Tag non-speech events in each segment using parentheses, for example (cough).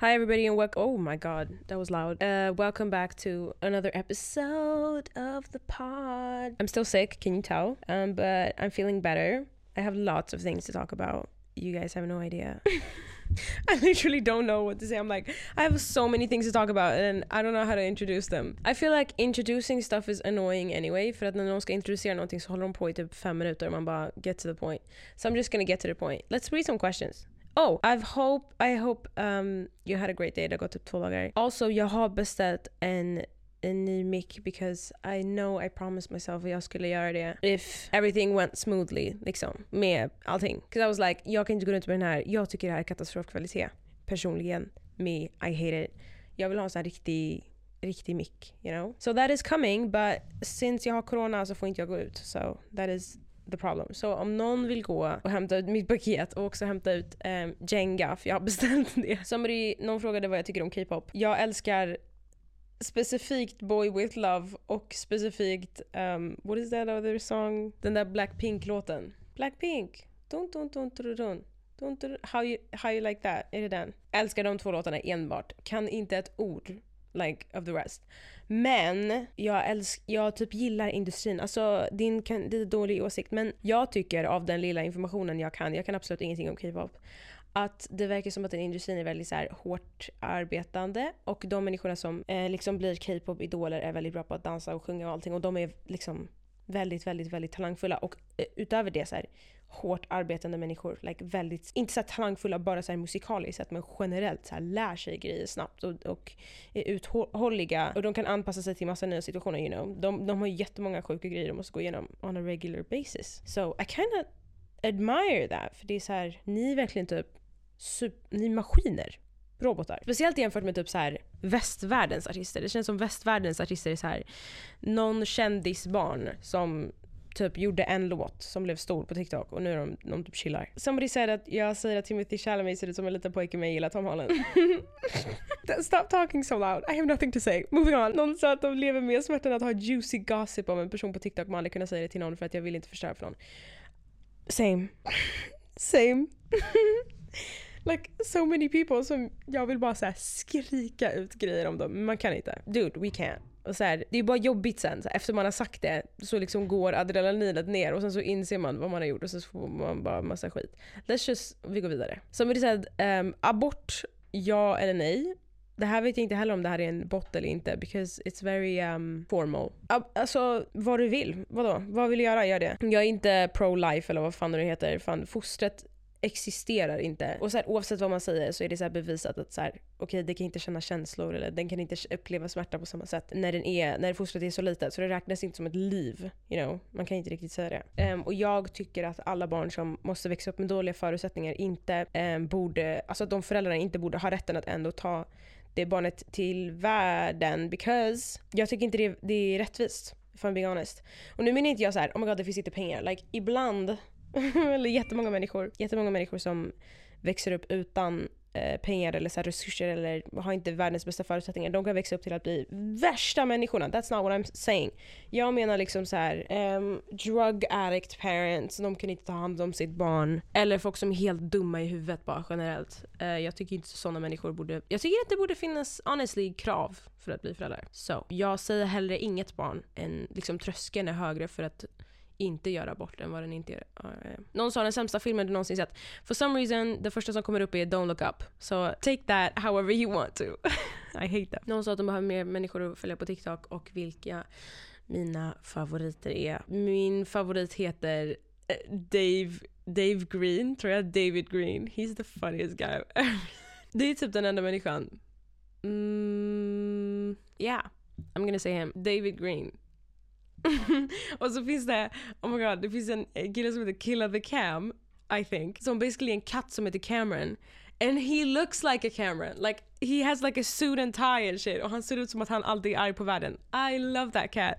Hi, everybody, and welcome. Oh my god, that was loud. Uh, welcome back to another episode of the pod. I'm still sick, can you tell? Um, but I'm feeling better. I have lots of things to talk about. You guys have no idea. (laughs) I literally don't know what to say. I'm like, I have so many things to talk about and I don't know how to introduce them. I feel like introducing stuff is annoying anyway för att när någon ska introducera någonting så håller de på i typ fem minuter man bara get to the point. So I'm just gonna get to the point. Let's read some questions. Oh, I've hope, I hope um, you had a great day. Det har gått typ två dagar. Also, jag har beställt en, en ny mick because I know I promised myself att jag skulle göra det if everything went smoothly liksom med allting. Because I was like, jag kan inte gå runt med den här. Jag tycker det här är katastrofkvalitet. Personligen. Me, I hate it. Jag vill ha en sån här riktig riktig mick, you know? So that is coming, but since jag har corona så får inte jag gå ut. So that is the problem. Så om någon vill gå och hämta ut mitt paket och också hämta ut eh, Jenga, för jag har beställt det. Somebody, någon frågade vad jag tycker om K-pop. Jag älskar specifikt Boy With Love och specifikt, um, what is that other song? Den där Blackpink-låten. Blackpink! Dun, dun, dun, dun, dun. Dun, dun, how, you, how you like that? Är det den? Älskar de två låtarna enbart. Kan inte ett ord like of the rest. Men jag, älsk, jag typ gillar industrin. Alltså din kan, det är en dålig åsikt men jag tycker av den lilla informationen jag kan, jag kan absolut ingenting om K-pop, att det verkar som att den industrin är väldigt så här, hårt arbetande och de människorna som eh, liksom blir K-pop-idoler är väldigt bra på att dansa och sjunga och allting och de är liksom väldigt, väldigt, väldigt talangfulla och eh, utöver det så här, hårt arbetande människor. Like väldigt, inte så talangfulla bara så här musikaliskt men generellt så här, lär sig grejer snabbt och, och är uthålliga och de kan anpassa sig till massa nya situationer you know. De, de har jättemånga sjuka grejer de måste gå igenom on a regular basis. So I kinda admire that för det är så här, ni är verkligen typ ni är maskiner robotar. Speciellt jämfört med typ så här västvärldens artister. Det känns som västvärldens artister är så här någon kändisbarn som typ gjorde en låt som blev stor på TikTok och nu är de, de typ chillar. Somebody said att jag säger att Timothy Chalamet ser ut som en liten pojke men jag gillar Tom Holland. (laughs) Stop talking so loud, I have nothing to say. Moving on. Någon sa att de lever med smärtan att ha juicy gossip om en person på TikTok. Man aldrig kunna säga det till någon för att jag vill inte förstöra för någon. Same. (laughs) Same. (laughs) like so many people som jag vill bara så skrika ut grejer om dem men man kan inte. Dude, we can't. Och så här, det är bara jobbigt sen, så efter man har sagt det så liksom går adrenalinet ner och sen så inser man vad man har gjort och så får man bara massa skit. Let's just, vi går vidare. Som vi säger, um, abort, ja eller nej? Det här vet jag inte heller om det här är en bot eller inte because it's very um, formal. Alltså vad du vill, vadå? Vad vill du göra? Gör det. Jag är inte pro-life eller vad fan det heter. Fan, fostret existerar inte. Och så här, oavsett vad man säger så är det så bevisat att så här, okay, det kan inte känna känslor eller den kan inte uppleva smärta på samma sätt när, den är, när fostret är så litet. Så det räknas inte som ett liv. You know? Man kan inte riktigt säga det. Um, och jag tycker att alla barn som måste växa upp med dåliga förutsättningar inte um, borde, alltså att de föräldrarna inte borde ha rätten att ändå ta det barnet till världen because jag tycker inte det, det är rättvist. If I'm being honest. Och nu menar inte jag så här, oh my god det finns inte pengar. Like ibland (laughs) eller jättemånga människor, jättemånga människor som växer upp utan eh, pengar eller så resurser eller har inte världens bästa förutsättningar. De kan växa upp till att bli värsta människorna. That's not what I'm saying. Jag menar liksom så här, um, drug addict parents, de kan inte ta hand om sitt barn. Eller folk som är helt dumma i huvudet bara generellt. Uh, jag tycker inte sådana människor borde, jag tycker att det borde finnas honestly krav för att bli föräldrar. Så so, jag säger hellre inget barn än liksom tröskeln är högre för att inte göra abort än vad den inte gör. Uh, någon sa den sämsta filmen du någonsin sett. For some reason, det första som kommer upp är Don't look up. So take that however you want to. (laughs) I hate that. Någon sa att de behöver mer människor att följa på TikTok och vilka mina favoriter är. Min favorit heter eh, Dave, Dave Green, tror jag. David Green. He's the funniest guy Det är typ den enda människan. Mm, yeah, I'm gonna say him. David Green. (laughs) och så finns det, oh my god, det finns en kille som heter Killa the Cam, I think, som basically en katt som heter Cameron. And he looks like a Cameron. Like he has like a suit and tie and shit. Och han ser ut som att han alltid är arg på världen. I love that cat.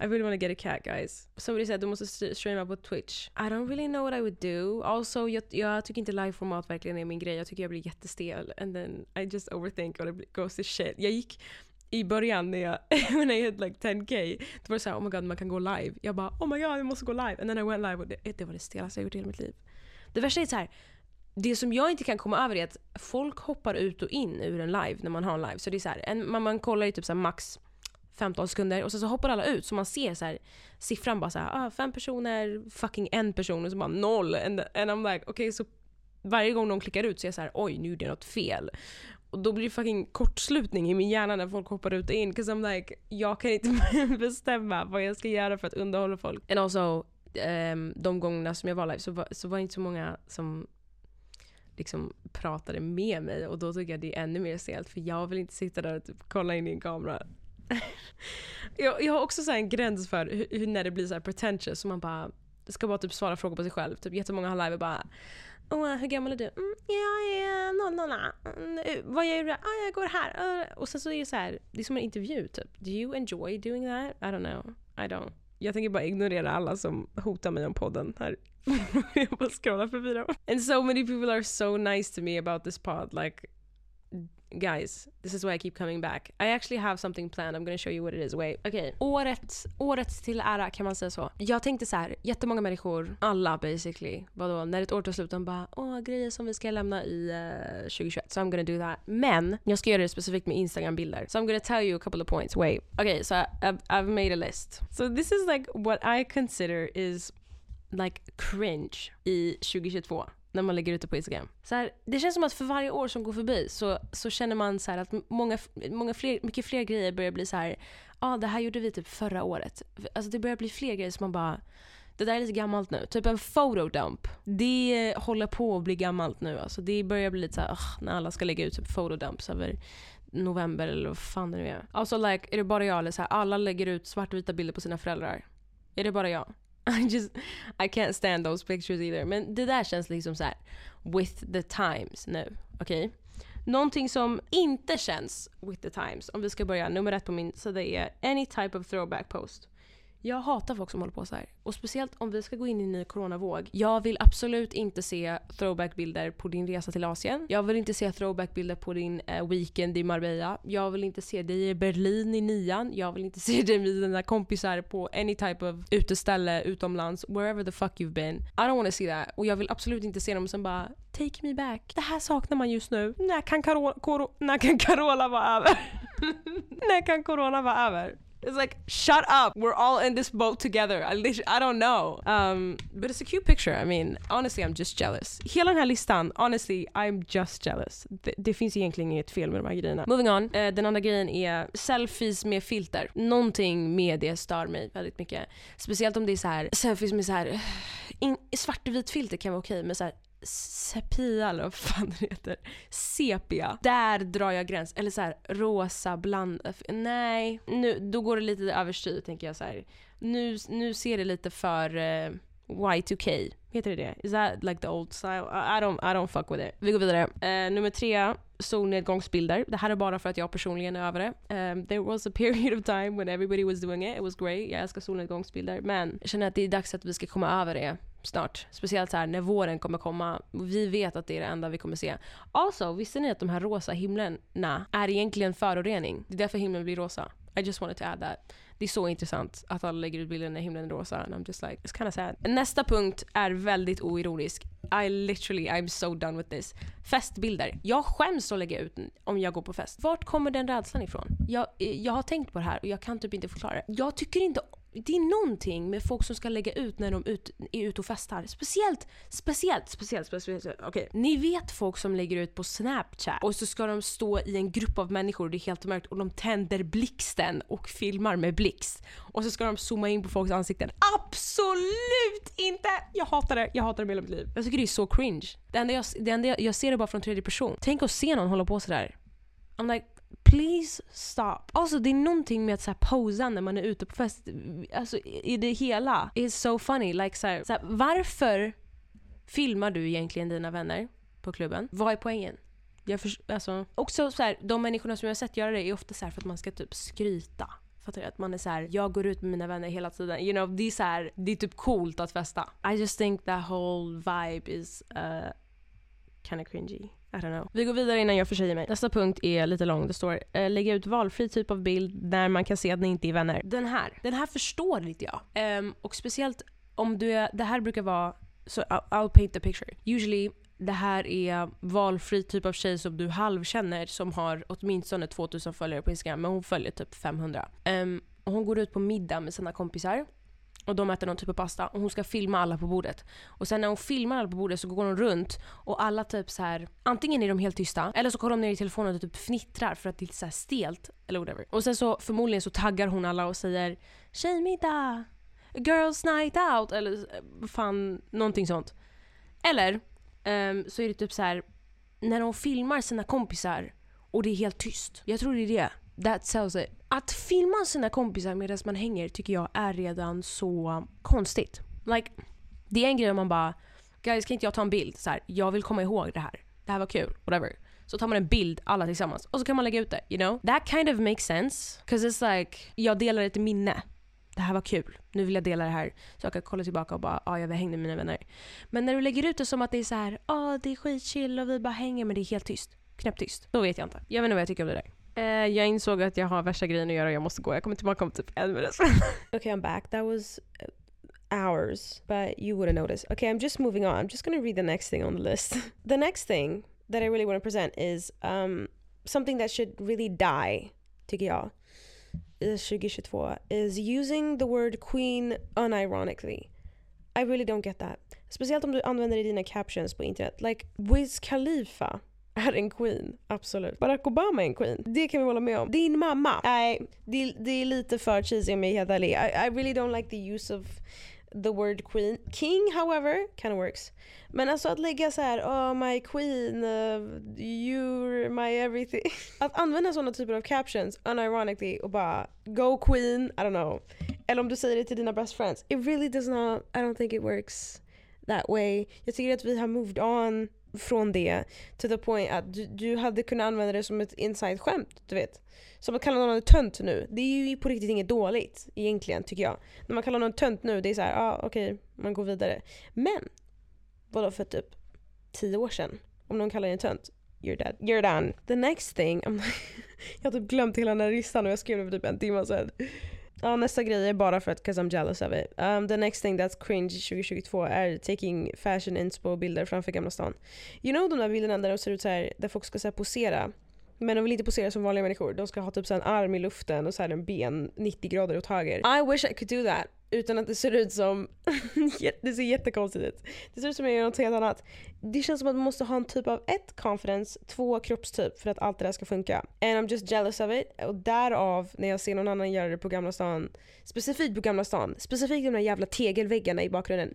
I really want to get a cat guys. Somebody said du måste streama på Twitch. I don't really know what I would do. Also, jag, jag tycker inte liveformat verkligen är min grej. Jag tycker jag blir jättestel. And then I just overthink och det goes to shit. Jag gick i början när jag, (laughs) when I hit like 10k, då var det såhär oh my god man kan gå live. Jag bara oh my god jag måste gå live. And then I went live och det, det var det stelaste jag gjort i hela mitt liv. Det värsta är så här, det som jag inte kan komma över är att folk hoppar ut och in ur en live när man har en live. Så det är så här, en, man, man kollar i typ så max 15 sekunder och sen så hoppar alla ut så man ser så här, siffran bara så här, ah, fem personer, fucking en person och så bara noll. And, and I'm like, okej okay, så varje gång de klickar ut så är jag så här, oj nu gjorde jag något fel. Och då blir det fucking kortslutning i min hjärna när folk hoppar ut och in. Cause I'm like, jag kan inte (laughs) bestämma vad jag ska göra för att underhålla folk. And also, um, de gångerna som jag var live så var, så var det inte så många som liksom pratade med mig och då tycker jag det är ännu mer stelt för jag vill inte sitta där och typ kolla in i en kamera. (laughs) jag, jag har också så en gräns för hur, hur, när det blir så här pretentious så man bara ska bara typ svara frågor på sig själv. Typ jättemånga har live och bara Oh, hur gammal är du? Mm, jag är 00. Mm, vad gör du? Ah, jag går här. Uh. Och sen så är det så här, det är som en intervju typ. Do you enjoy doing that? I don't know. I don't. Jag tänker bara ignorera alla som hotar mig om podden här. (laughs) jag bara scrollar förbi dem. And so many people are so nice to me about this pod. Like guys, this is why I keep coming back. I actually have something planned, I'm gonna show you what it is. Wait. Okay. året, året till ära kan man säga så. Jag tänkte så här, jättemånga människor, alla basically, vadå, när ett år tar slut, de bara åh grejer som vi ska lämna i eh, uh, 2021, so I'm gonna do that. Men jag ska göra det specifikt med Instagram-bilder. So I'm gonna tell you a couple of points. Wait. Okay, so I've, I've made a list. So this is like what I consider is like cringe i 2022 när man lägger ut det på Instagram. Så här, det känns som att för varje år som går förbi så, så känner man så att många, många fler, mycket fler grejer börjar bli så här. ja ah, det här gjorde vi typ förra året. Alltså det börjar bli fler grejer som man bara, det där är lite gammalt nu. Typ en photodump. Det håller på att bli gammalt nu. Alltså det börjar bli lite så här, när alla ska lägga ut typ photodumps över november eller vad fan det nu är. Alltså like, är det bara jag eller så här, alla lägger ut svartvita bilder på sina föräldrar? Är det bara jag? (laughs) I just, I can't stand those pictures either. Men det där känns liksom så här, with the times nu. Okej? Okay? Någonting som inte känns with the times, om vi ska börja, nummer ett på min sida är any type of throwback post. Jag hatar folk som håller på så här. Och speciellt om vi ska gå in i en ny coronavåg. Jag vill absolut inte se throwback-bilder på din resa till Asien. Jag vill inte se throwback-bilder på din eh, weekend i Marbella. Jag vill inte se dig i Berlin i nian. Jag vill inte (laughs) se dig med dina kompisar på any type of uteställe utomlands. Wherever the fuck you've been. I don't wanna see that. Och jag vill absolut inte se dem som bara “Take me back”. Det här saknar man just nu. När kan, Carola, när kan Carola vara över? (laughs) när kan corona vara över? It's like, shut up. We're all in this boat together. I, I don't know. Um, but it's a cute picture. I mean, honestly, I'm just jealous. Hela den här listan, honestly, I'm just jealous. Det, det finns egentligen inget fel med de här grejerna. Moving on. Uh, den andra grejen är selfies med filter. Någonting med det stör mig väldigt mycket. Speciellt om det är så här selfies med så här in, svartvit filter kan vara okej, men så här sepia eller vad fan det heter. Sepia. Där drar jag gräns. Eller så här, rosa bland... Nej, nu, då går det lite överstyr tänker jag så här. Nu, nu ser det lite för eh, uh, Y2K. Heter det det? Is that like the old style? I don't, I don't fuck with it. Vi går vidare. Uh, nummer tre, solnedgångsbilder. Det här är bara för att jag personligen är över det. Um, there was a period of time when everybody was doing it. It was great. Jag älskar solnedgångsbilder. Men jag känner att det är dags att vi ska komma över det snart. Speciellt så här när våren kommer komma. Vi vet att det är det enda vi kommer se. Also, visste ni att de här rosa himlarna är egentligen förorening? Det är därför himlen blir rosa. I just wanted to add that. Det är så intressant att alla lägger ut bilder när himlen är rosa. And I'm just like, it's kind of sad. Nästa punkt är väldigt oironisk. I literally, I'm so done with this. Festbilder. Jag skäms att lägga ut om jag går på fest. Vart kommer den rädslan ifrån? Jag, eh, jag har tänkt på det här och jag kan typ inte förklara det. Jag tycker inte det är någonting med folk som ska lägga ut när de ut, är ute och festar. Speciellt, speciellt, speciellt, speciellt. Okej, okay. ni vet folk som lägger ut på snapchat och så ska de stå i en grupp av människor och det är helt mörkt och de tänder blixten och filmar med blixt. Och så ska de zooma in på folks ansikten. Absolut inte! Jag hatar det, jag hatar det med hela mitt liv. Jag tycker det är så cringe. Det enda jag, det enda jag, jag ser det bara från tredje person. Tänk att se någon hålla på sådär. I'm like, Please stop. Alltså det är någonting med att så här, posa när man är ute på fest. Alltså i det hela. It's so funny. Like, så här, så här, varför filmar du egentligen dina vänner på klubben? Vad är poängen? Jag för, alltså, också så här, de människorna som jag har sett göra det är ofta så för att man ska typ skryta. Fattar du? Att man är så här, jag går ut med mina vänner hela tiden. You know, det är så här, det är typ coolt att festa. I just think that whole vibe is uh, kind of cringy. I don't know. Vi går vidare innan jag försäger mig. Nästa punkt är lite lång. Det står eh, lägga ut valfri typ av bild där man kan se att ni inte är vänner. Den här, den här förstår inte jag. Um, och speciellt om du är, det här brukar vara, så so I'll, I'll paint the picture. Usually det här är valfri typ av tjej som du halvkänner som har åtminstone 2000 följare på Instagram men hon följer typ 500. Um, ehm, och hon går ut på middag med sina kompisar och de äter någon typ av pasta och hon ska filma alla på bordet. Och sen när hon filmar alla på bordet så går hon runt och alla typ så här antingen är de helt tysta eller så kollar de ner i telefonen och typ fnittrar för att det är lite så stelt eller whatever. Och sen så förmodligen så taggar hon alla och säger tjejmiddag, girls night out eller eh, fan någonting sånt. Eller um, så är det typ så här när de filmar sina kompisar och det är helt tyst. Jag tror det är det. That sells it. Att filma sina kompisar medan man hänger tycker jag är redan så konstigt. Like, det är en grej om man bara “guys kan inte jag ta en bild?” så här, “jag vill komma ihåg det här, det här var kul”, whatever. Så tar man en bild alla tillsammans och så kan man lägga ut det, you know? That kind of makes sense. Cause it's like, jag delar ett minne. Det här var kul. Nu vill jag dela det här så jag kan kolla tillbaka och bara ja, ah, jag hängde med mina vänner. Men när du lägger ut det som att det är så här, ja ah, det är skitchill och vi bara hänger men det är helt tyst. Knäpptyst. Då vet jag inte. Jag vet inte vad jag tycker om det där. Eh, jag insåg att jag har värsta grejen att göra och jag måste gå. Jag kommer tillbaka om typ en minut. (laughs) okay, I'm back. That was uh, hours, but you wouldn't notice. Okay, I'm just moving on. I'm just gonna read the next thing on the list. (laughs) the next thing that I really want to present is um, something that should really die, tycker jag, 2022, is using the word queen unironically. I really don't get that. Speciellt om du använder det i dina captions på internet. Like Wiz Khalifa är en queen, absolut. Barack Obama är en queen, det kan vi hålla med om. Din mamma, nej, det, det är lite för cheesy om jag är helt ärlig. I, I really don't like the use of the word queen. King however, kind of works. Men alltså att lägga så här, oh my queen, uh, you're my everything. (laughs) Att använda sådana typer av captions unironically och bara go queen, I don't know. Eller om du säger det till dina best friends. It really does not, I don't think it works that way. Jag tycker att vi har moved on från det to the point att du, du hade kunnat använda det som ett inside-skämt, du vet. Som att kalla någon tönt nu, det är ju på riktigt inget dåligt egentligen tycker jag. När man kallar någon tönt nu, det är såhär, ja ah, okej, okay, man går vidare. Men, vadå för typ tio år sedan? Om någon kallar dig en tönt, you're dead. You're done. The next thing, (laughs) jag har typ glömt hela den här listan och jag skrev den för typ en timme sedan. Ja, nästa grej är bara för att cause I'm jealous of it. Um, the next thing that's cringe 2022 är taking fashion inspo bilder framför Gamla stan. You know de där bilderna där de ser ut så här, där folk ska så här, posera. Men de vill inte posera som vanliga människor. De ska ha typ så en arm i luften och så här en ben 90 grader åt höger. I wish I could do that utan att det ser ut som... (laughs) det ser jättekonstigt ut. Det ser ut som jag gör något helt annat. Det känns som att man måste ha en typ av ett confidence, två kroppstyp för att allt det där ska funka. And I'm just jealous of it. Och därav när jag ser någon annan göra det på Gamla stan, specifikt på Gamla stan, specifikt de där jävla tegelväggarna i bakgrunden.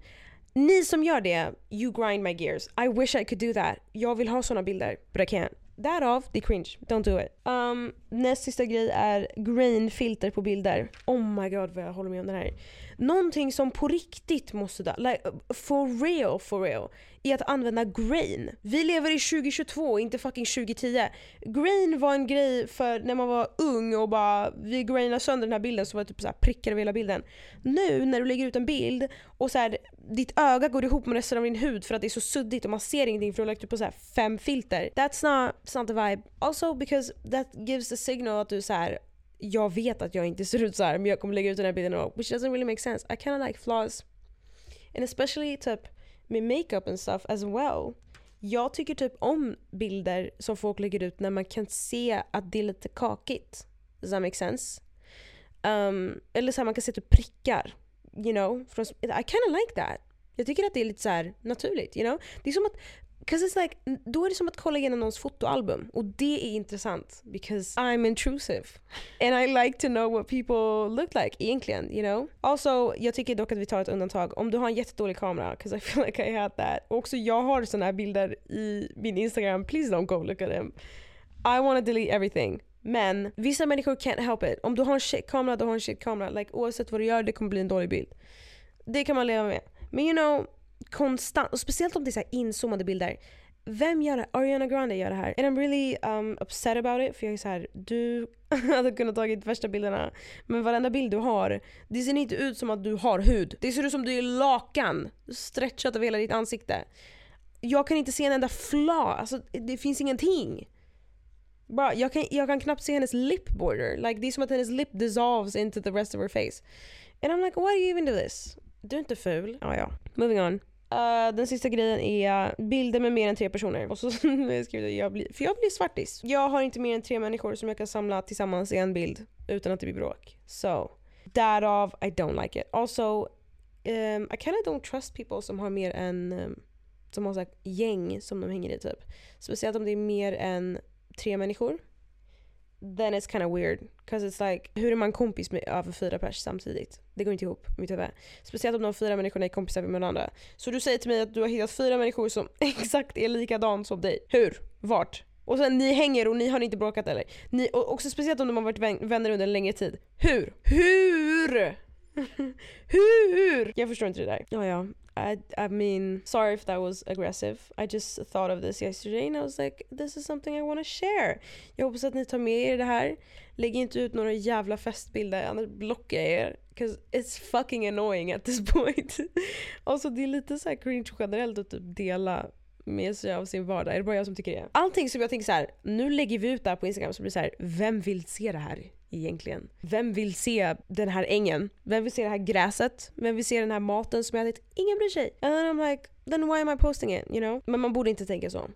Ni som gör det, you grind my gears. I wish I could do that. Jag vill ha såna bilder, but I can't. Därav, det är cringe. Don't do it. Um, näst sista grej är grain-filter på bilder. Oh my god vad jag håller med om det här. Någonting som på riktigt måste dö, like for real for real, är att använda grain. Vi lever i 2022, inte fucking 2010. Grain var en grej för när man var ung och bara vi grainar sönder den här bilden så var det typ så här prickar över hela bilden. Nu när du lägger ut en bild och så här, ditt öga går ihop med resten av din hud för att det är så suddigt och man ser ingenting för du har lagt upp på så fem filter. That's not, it's not the vibe. Also because that gives the signal att du så här, jag vet att jag inte ser ut så här, men jag kommer lägga ut den här bilden och which doesn't really make sense. I kind of like flaws. And especially typ med makeup and stuff as well. Jag tycker typ om bilder som folk lägger ut när man kan se att det är lite kakigt. Does that make sense? Um, eller så här, man kan se typ prickar. You know? I kind of like that. Jag tycker att det är lite så här, naturligt. You know? Det är som att Cause it's like, då är det som att kolla igenom någons fotoalbum och det är intressant because I'm intrusive and I like to know what people look like egentligen, you know? Also, jag tycker dock att vi tar ett undantag. Om du har en jättedålig kamera, cause I feel like I had that. Och också jag har såna här bilder i min Instagram, please don't go look at them. I wanna delete everything. Men vissa människor can't help it. Om du har en shit kamera, du har en shit kamera. Like, oavsett vad du gör, det kommer bli en dålig bild. Det kan man leva med. Men you know, konstant, och speciellt om det är så här inzoomade bilder. Vem gör det? Ariana Grande gör det här. And I'm really um, upset about it. För jag är så här, du (laughs) hade kunnat tagit värsta bilderna. Men varenda bild du har, det ser inte ut som att du har hud. Det ser ut som du är lakan. Stretchat över hela ditt ansikte. Jag kan inte se en enda flaw. Alltså det finns ingenting. Bra, jag, kan, jag kan knappt se hennes lip border. Like, det är som att hennes lip dissolves into the rest of her face. And I'm like, why do you even do this? Du är inte ful. Ja, ja. Moving on. Uh, den sista grejen är bilder med mer än tre personer. Och så (laughs) skriver jag, blir, för jag blir svartis. Jag har inte mer än tre människor som jag kan samla tillsammans i en bild utan att det blir bråk. So, därav I don't like it. Also, um, I kinda don't trust people som har mer än um, som har så gäng som de hänger i typ. Speciellt om det är mer än tre människor. Then it's kind of weird. Cause it's like, hur är man kompis med över fyra pers samtidigt? Det går inte ihop i mitt huvud. Speciellt om de fyra människorna är kompisar med varandra. Så du säger till mig att du har hittat fyra människor som (laughs) exakt är likadan som dig. Hur? Vart? Och sen ni hänger och ni har inte bråkat eller? Ni, och också speciellt om de har varit vänner under en längre tid. Hur? Hur? (laughs) Hur? Jag förstår inte det där. Ja, ja. I, I mean, sorry if that was aggressive. I just thought of this yesterday and I was like, this is something I want to share. Jag hoppas att ni tar med er det här. Lägg inte ut några jävla festbilder, annars blockar jag er. Cause it's fucking annoying at this (laughs) point. alltså det är lite så cringe generellt att typ dela med sig av sin vardag. Är det bara jag som tycker det? Allting som jag tänker så här, nu lägger vi ut det här på Instagram så blir det så här, vem vill se det här? Egentligen? Vem vill se den här ängen? Vem vill se det här gräset? Vem vill se den här maten som jag ätit? Ingen bryr sig. And then I'm like, then why am I posting it? You know? Men man borde inte tänka så.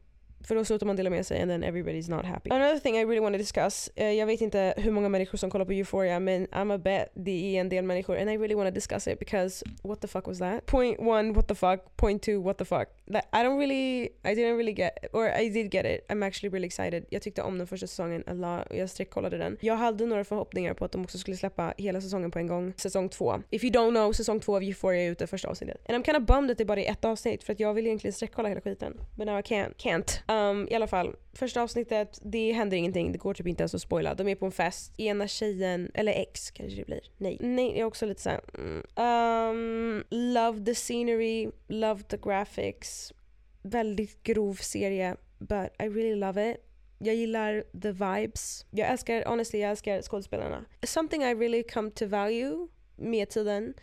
För då slutar man dela med sig and then everybody's not happy. Another thing I really want to discuss. Uh, jag vet inte hur många människor som kollar på Euphoria men I'm a bet det är en del människor and I really want to discuss it because what the fuck was that? Point one, what the fuck? Point two, what the fuck? That, I don't really, I didn't really get, or I did get it. I'm actually really excited. Jag tyckte om den första säsongen a lot och jag streckkollade den. Jag hade några förhoppningar på att de också skulle släppa hela säsongen på en gång. Säsong två. If you don't know, säsong två av Euphoria är ute första avsnittet. And I'm kind of bummed att det bara är ett avsnitt för att jag vill egentligen streckkolla hela skiten. But now I can't. Can't. Um, I alla fall, första avsnittet, det händer ingenting. Det går typ inte ens att spoila. De är på en fest. Ena tjejen, eller ex kanske det blir. Nej. Nej, jag är också lite såhär... Mm. Um, love the scenery, love the graphics. Väldigt grov serie, but I really love it. Jag gillar the vibes. Jag älskar, honestly, jag älskar skådespelarna. Something I really come to value med tiden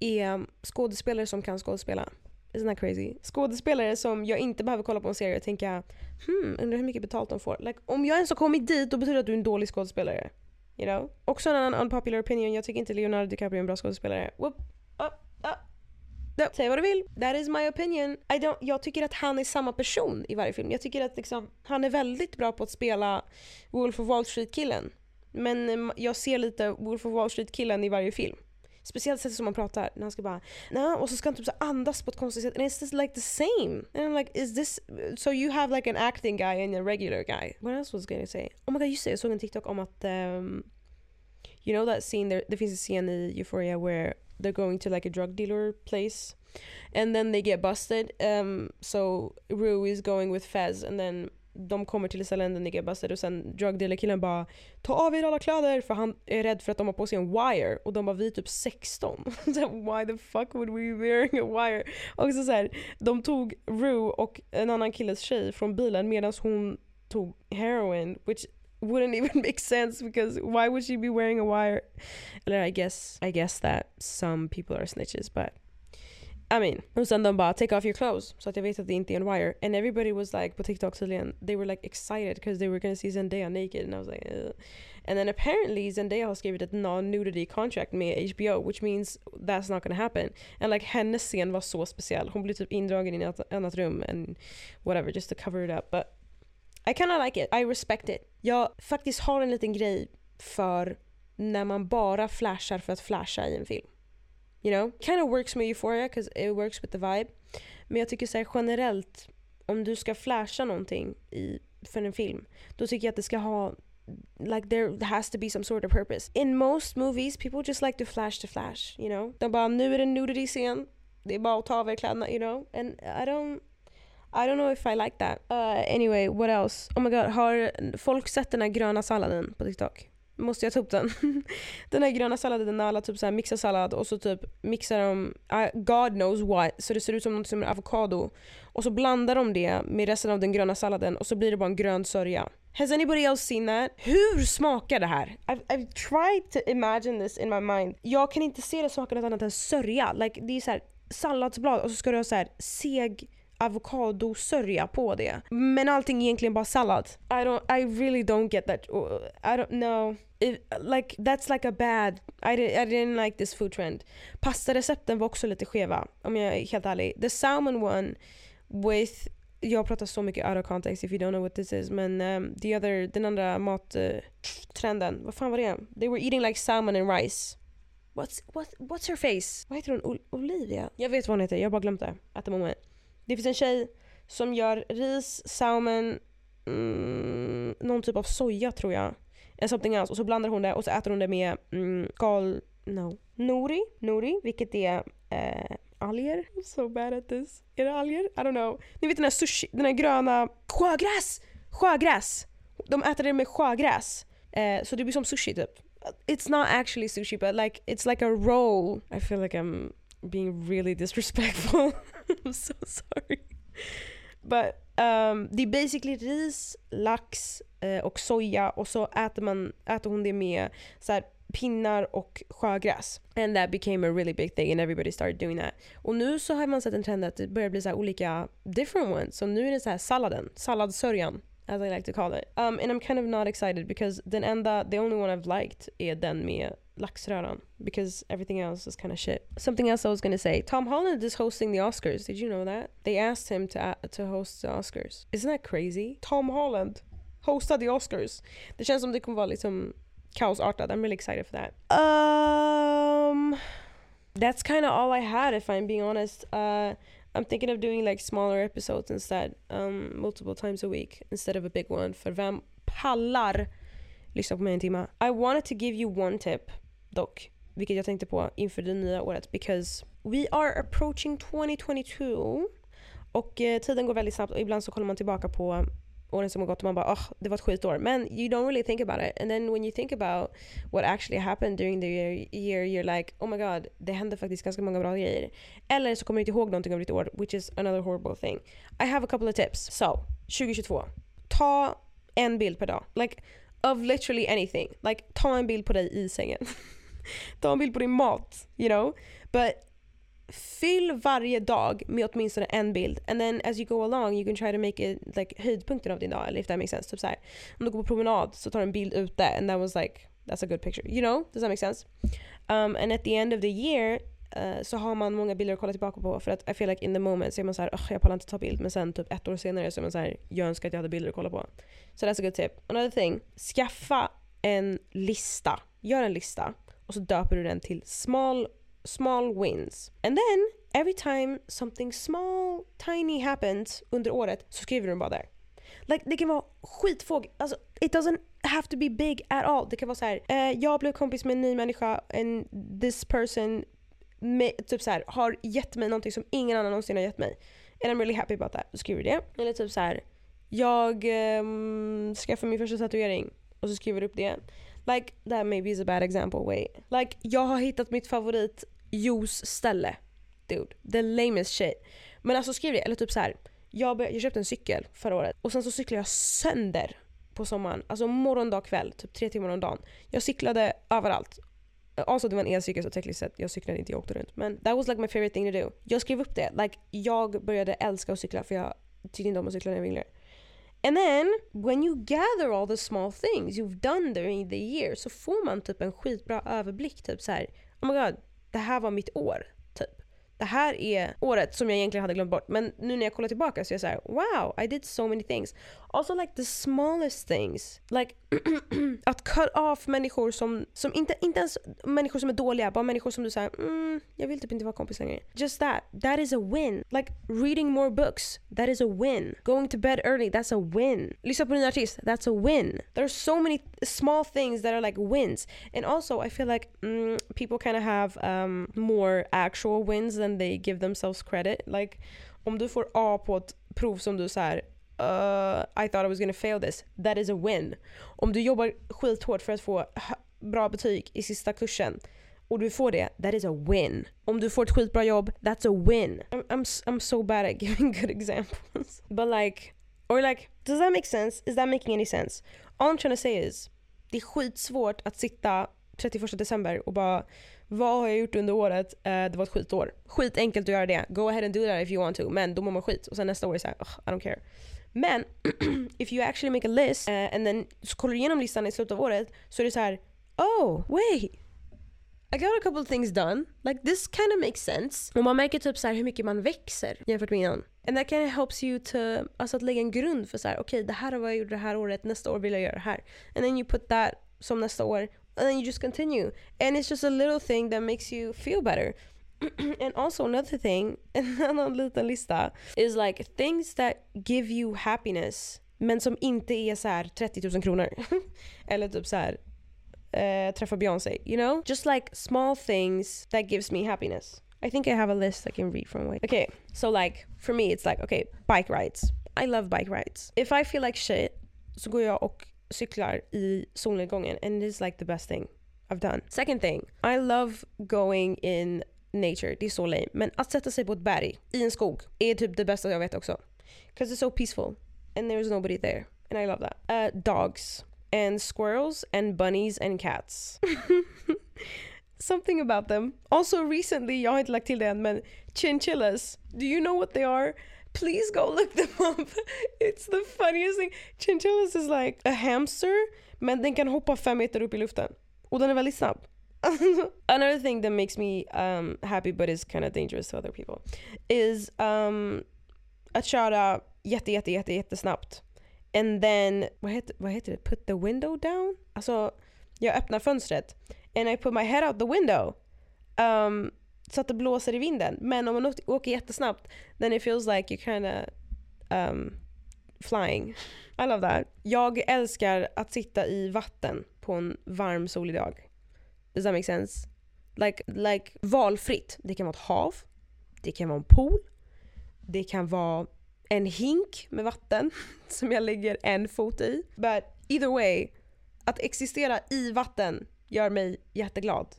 är um, skådespelare som kan skådespela. Isn't that crazy? Skådespelare som jag inte behöver kolla på en serie och tänka hmm, undrar hur mycket betalt de får. Like, om jag ens har kommit dit då betyder det att du är en dålig skådespelare. You know? Också en annan unpopular opinion, jag tycker inte Leonardo DiCaprio är en bra skådespelare. Whoop, up, up. No, säg vad du vill, that is my opinion. I don't, jag tycker att han är samma person i varje film. Jag tycker att liksom, han är väldigt bra på att spela Wolf of Wall Street-killen. Men eh, jag ser lite Wolf of Wall Street-killen i varje film. Speciellt sättet som man pratar. När han ska bara nah, och så ska han typ så andas på ett konstigt sätt. And it's just like the same. And I'm like is this, so you have like an acting guy and a regular guy. What else was I gonna say? Oh my god just det, jag såg en TikTok om att um, You know that scene, there, det finns en scen i Euphoria where they're going to like a drug dealer place and then they get busted. Um, so Rue is going with Fez and then de kommer till ställen där Nick och sen drugdealer-killen bara Ta av er alla kläder för han är rädd för att de har på sig en wire och de bara vi är typ 16. (laughs) Why the fuck would we be wearing a wire? Och så, så här, de tog Rue och en annan killes tjej från bilen medan hon tog heroin which wouldn't (laughs) even make sense because why would she be wearing a wire? Eller I guess, I guess that some people are snitches but i mean, och sen de bara take off your clothes så att jag vet att det inte är en wire. And everybody was like på TikTok tydligen, they were like excited because they were gonna see Zendaya naked and I was like Ugh. And then apparently Zendaya har skrivit ett non-nudity contract med HBO which means that's not gonna happen. And like hennes scen var så speciell. Hon blev typ indragen i ett annat rum and whatever just to cover it up. But I kinda like it. I respect it. Jag faktiskt har en liten grej för när man bara flashar för att flasha i en film. You know? Kind of works med Euphoria because it works with the vibe. Men jag tycker så här, generellt, om du ska flasha någonting i, för en film, då tycker jag att det ska ha like there has to be some sort of purpose. In most movies people just like to flash to flash, you know? De bara nu är det en nudity scen, det är bara att ta av er kläderna, you know? And I don't I don't know if I like that. Uh, anyway, what else? Oh my god, har folk sett den här gröna salladen på TikTok? Måste jag ta upp den. (laughs) den här gröna salladen när alla typ så här mixar sallad och så typ mixar de, ah, God knows what, så det ser ut som något som är avokado. Och så blandar de det med resten av den gröna salladen och så blir det bara en grön sörja. Has anybody else seen that? Hur smakar det här? I've, I've tried to imagine this in my mind. Jag kan inte se det smaka något annat än sörja. Like, det är så här salladsblad och så ska du ha så här seg avokadosörja på det. Men allting är egentligen bara sallad. I, don't, I really don't get that. Oh, I don't know. If, like that's like a bad, I, I didn't like this food trend. Pastarecepten var också lite skeva om jag är helt ärlig. The salmon one with jag pratar så mycket out of context if you don't know what this is men um, the other, den andra mattrenden, eh, uh, vad fan var det? They were eating like salmon and rice. What's, what, what's her face? Vad heter hon? Ol Olivia? Jag vet vad hon heter, jag har bara glömt det at the moment. Det finns en tjej som gör ris, salmon, mm, någon typ av soja tror jag. En something else. Och så blandar hon det och så äter hon det med mm, gal... No. Nori, nori, vilket är eh, alger. I'm so bad at this. Är det alger? I don't know. Ni vet den här sushi, den här gröna... Sjögräs! Sjögräs! De äter det med sjögräs. Eh, så det blir som sushi typ. It's not actually sushi but like it's like a roll. I feel like I'm being really disrespectful. (laughs) (laughs) I'm so sorry. But um, det är basically ris, lax eh, och soja och så äter, man, äter hon det med så här, pinnar och sjögräs. And that became a really big thing and everybody started doing that. Och nu så har man sett en trend att det börjar bli så olika different ones. Så nu är det så här salladen, salladsörjan. As I like to call it. Um, and I'm kind of not excited because den enda, the only one I've liked är den med laxröran. Because everything else is kind of shit. Something else I was gonna say. Tom Holland is hosting the Oscars. Did you know that? They asked him to, uh, to host the Oscars. Isn't that crazy? Tom Holland hostade the Oscars. Det känns som det kommer vara liksom kaosartad. I'm really excited for that. Um, that's kind of all I had if I'm being honest. Uh, I'm thinking of doing like smaller episodes instead, um, multiple times a week instead of a big one. För vem pallar lyssna på mig en timme? I wanted to give you one tip dock, vilket jag tänkte på inför det nya året because we are approaching 2022 och eh, tiden går väldigt snabbt och ibland så kollar man tillbaka på åren som har gått och man bara oh, det var ett skitår. Men you don't really think about it. And then when you think about what actually happened during the year, year you're like oh my god, det hände faktiskt ganska många bra grejer. Eller så kommer du inte ihåg någonting av ditt år, which is another horrible thing. I have a couple of tips. So, 2022. Ta en bild per dag. Like, of literally anything. Like, ta en bild på dig i sängen. (laughs) ta en bild på din mat, you know? But fyll varje dag med åtminstone en bild and then as you go along you can try to make it like höjdpunkten av din dag eller if that makes sense. Typ såhär, om du går på promenad så tar du en bild ute and that was like that's a good picture. You know? Does that make sense? Um, and at the end of the year uh, så har man många bilder att kolla tillbaka på för att I feel like in the moment så är man såhär oh, jag pallar inte ta bild men sen typ ett år senare så är man såhär jag önskar att jag hade bilder att kolla på. So that's a good tip. Another thing, skaffa en lista. Gör en lista och så döper du den till small small wins. And then every time something small, tiny happens under året så skriver du den bara där. Like, det kan vara skitfåg, alltså it doesn't have to be big at all. Det kan vara så här, eh, jag blev kompis med en ny människa and this person med, typ så här, har gett mig någonting som ingen annan någonsin har gett mig. And I'm really happy about that. Då skriver du det. Eller typ så här, jag um, skaffade min första tatuering och så skriver du upp det. Like that maybe is a bad example, wait. Like jag har hittat mitt favorit juice-ställe. Dude, the lamest shit. Men alltså skriv det, eller typ så här. Jag, jag köpte en cykel förra året och sen så cyklade jag sönder på sommaren. Alltså morgon, dag, kväll. Typ tre timmar om dagen. Jag cyklade överallt. Alltså det var en elcykel så tekniskt sett, jag cyklade inte, jag åkte runt. Men that was like my favorite thing to do. Jag skrev upp det. Like, jag började älska att cykla för jag tyckte inte om att cykla när jag var yngre. And then when you gather all the small things you've done during the year så får man typ en skitbra överblick. Typ så här, oh my god, det här var mitt år. Det här är året som jag egentligen hade glömt bort. Men nu när jag kollar tillbaka så är jag såhär wow, I did so many things. Also like the smallest things. Like (clears throat) att cut off människor som, som inte, inte ens människor som är dåliga, bara människor som du säger mm, jag vill typ inte vara kompis längre. Just that, that is a win. Like reading more books, that is a win. Going to bed early, that's a win. Lyssna på en ny artist, that's a win. There are so many small things that are like wins. And also I feel like mm, people kind of have um, more actual wins than they give themselves credit. Like om du får A på ett prov som du så här uh, I thought I was gonna fail this. That is a win. Om du jobbar skithårt för att få bra betyg i sista kursen och du får det, that is a win. Om du får ett skitbra jobb, that's a win. I'm, I'm, I'm so bad at (laughs) giving good examples. But like, or like, does that make sense? Is that making any sense? All I'm trying to say is, det är skitsvårt att sitta 31 december och bara vad har jag gjort under året? Uh, det var ett skitår. Skitenkelt att göra det. Go ahead and do that if you want to. Men då mår man skit. Och sen nästa år är det såhär, I don't care. Men (clears throat) if you actually make a list uh, and then så kollar du igenom listan i slutet av året så är det så här: oh wait. I got a couple things done. Like this kind of makes sense. Och man märker typ så hur mycket man växer jämfört med innan. And that kind of helps you to, alltså att lägga en grund för så okej okay, det här är vad jag gjorde det här året, nästa år vill jag göra det här. And then you put that som nästa år and then you just continue. And it's just a little thing that makes you feel better. (clears throat) and also another thing, (laughs) lista, is like things that give you happiness men som inte är så här 30 000 kronor. (laughs) Eller typ så här uh, träffa Beyoncé, you know? Just like small things that gives me happiness. I think I have a list I can read from. Like, okay, so like for me it's like okay, bike rides. I love bike rides. If I feel like shit så går jag och cyklar i solnedgången and it's like the best thing I've done. Second thing, I love going in nature. Det är så lame. Men att sätta sig på ett berg i en skog är typ det bästa jag vet också. Because it's so peaceful and there's nobody there. And I love that. Uh, dogs and squirrels and bunnies and cats. (laughs) Something about them. Also recently, jag har inte lagt till det än, men chinchillas. Do you know what they are? Please go look them (laughs) up. It's the funniest thing. Chinchillas is like a hamster, men den kan hoppa fem meter upp i luften. Och den är väldigt snabb. (laughs) Another thing that makes me um, happy but is kind of dangerous to other people is um, att köra jätte, jätte, jätte, jättesnabbt And then, vad heter, vad heter det? Put the window down? Alltså, jag öppnar fönstret. And I put my head out the window. Um, så att det blåser i vinden. Men om man åker jättesnabbt, then it feels like you're kinda um, flying. I love that. Jag älskar att sitta i vatten på en varm solig dag. Does that make sense? Like, like valfritt. Det kan vara ett hav, det kan vara en pool, det kan vara en hink med vatten (laughs) som jag lägger en fot i. But either way, att existera i vatten gör mig jätteglad.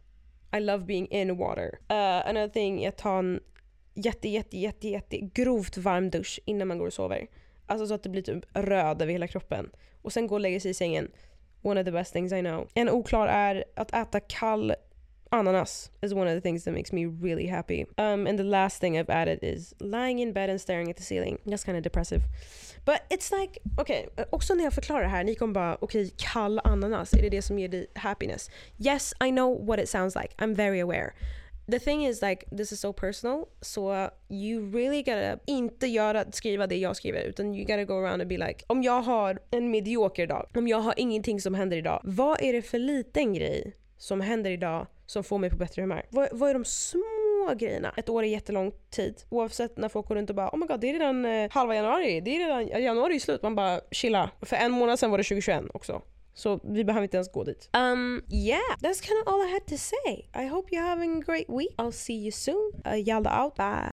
I love being in water. Uh, another thing är att ta en jätte, jätte, jätte, jätte grovt varm dusch innan man går och sover. Alltså så att det blir typ röd över hela kroppen. Och sen gå och lägga sig i sängen. One of the best things I know. En oklar är att äta kall ananas is one of the things that makes me really happy. Um, and the last thing I've added is lying in bed and staring at the ceiling. That's kind of depressive. But it's like, okej, okay, eh, också när jag förklarar det här, ni kommer bara, okej, okay, kall ananas, är det det som ger dig happiness? Yes, I know what it sounds like. I'm very aware. The thing is like, this is so personal, so you really gotta inte göra, skriva det jag skriver, utan you gotta go around and be like, om jag har en medioker dag, om jag har ingenting som händer idag, vad är det för liten grej som händer idag som får mig på bättre humör. Vad, vad är de små grejerna? Ett år är jättelång tid. Oavsett när folk går runt och bara oh my god det är redan eh, halva januari, det är redan januari är slut. Man bara chilla. För en månad sedan var det 2021 också. Så vi behöver inte ens gå dit. Um, yeah, that's kind of all I had to say. I hope you're having a great week. I'll see you soon. Uh, Yalla out. Bye.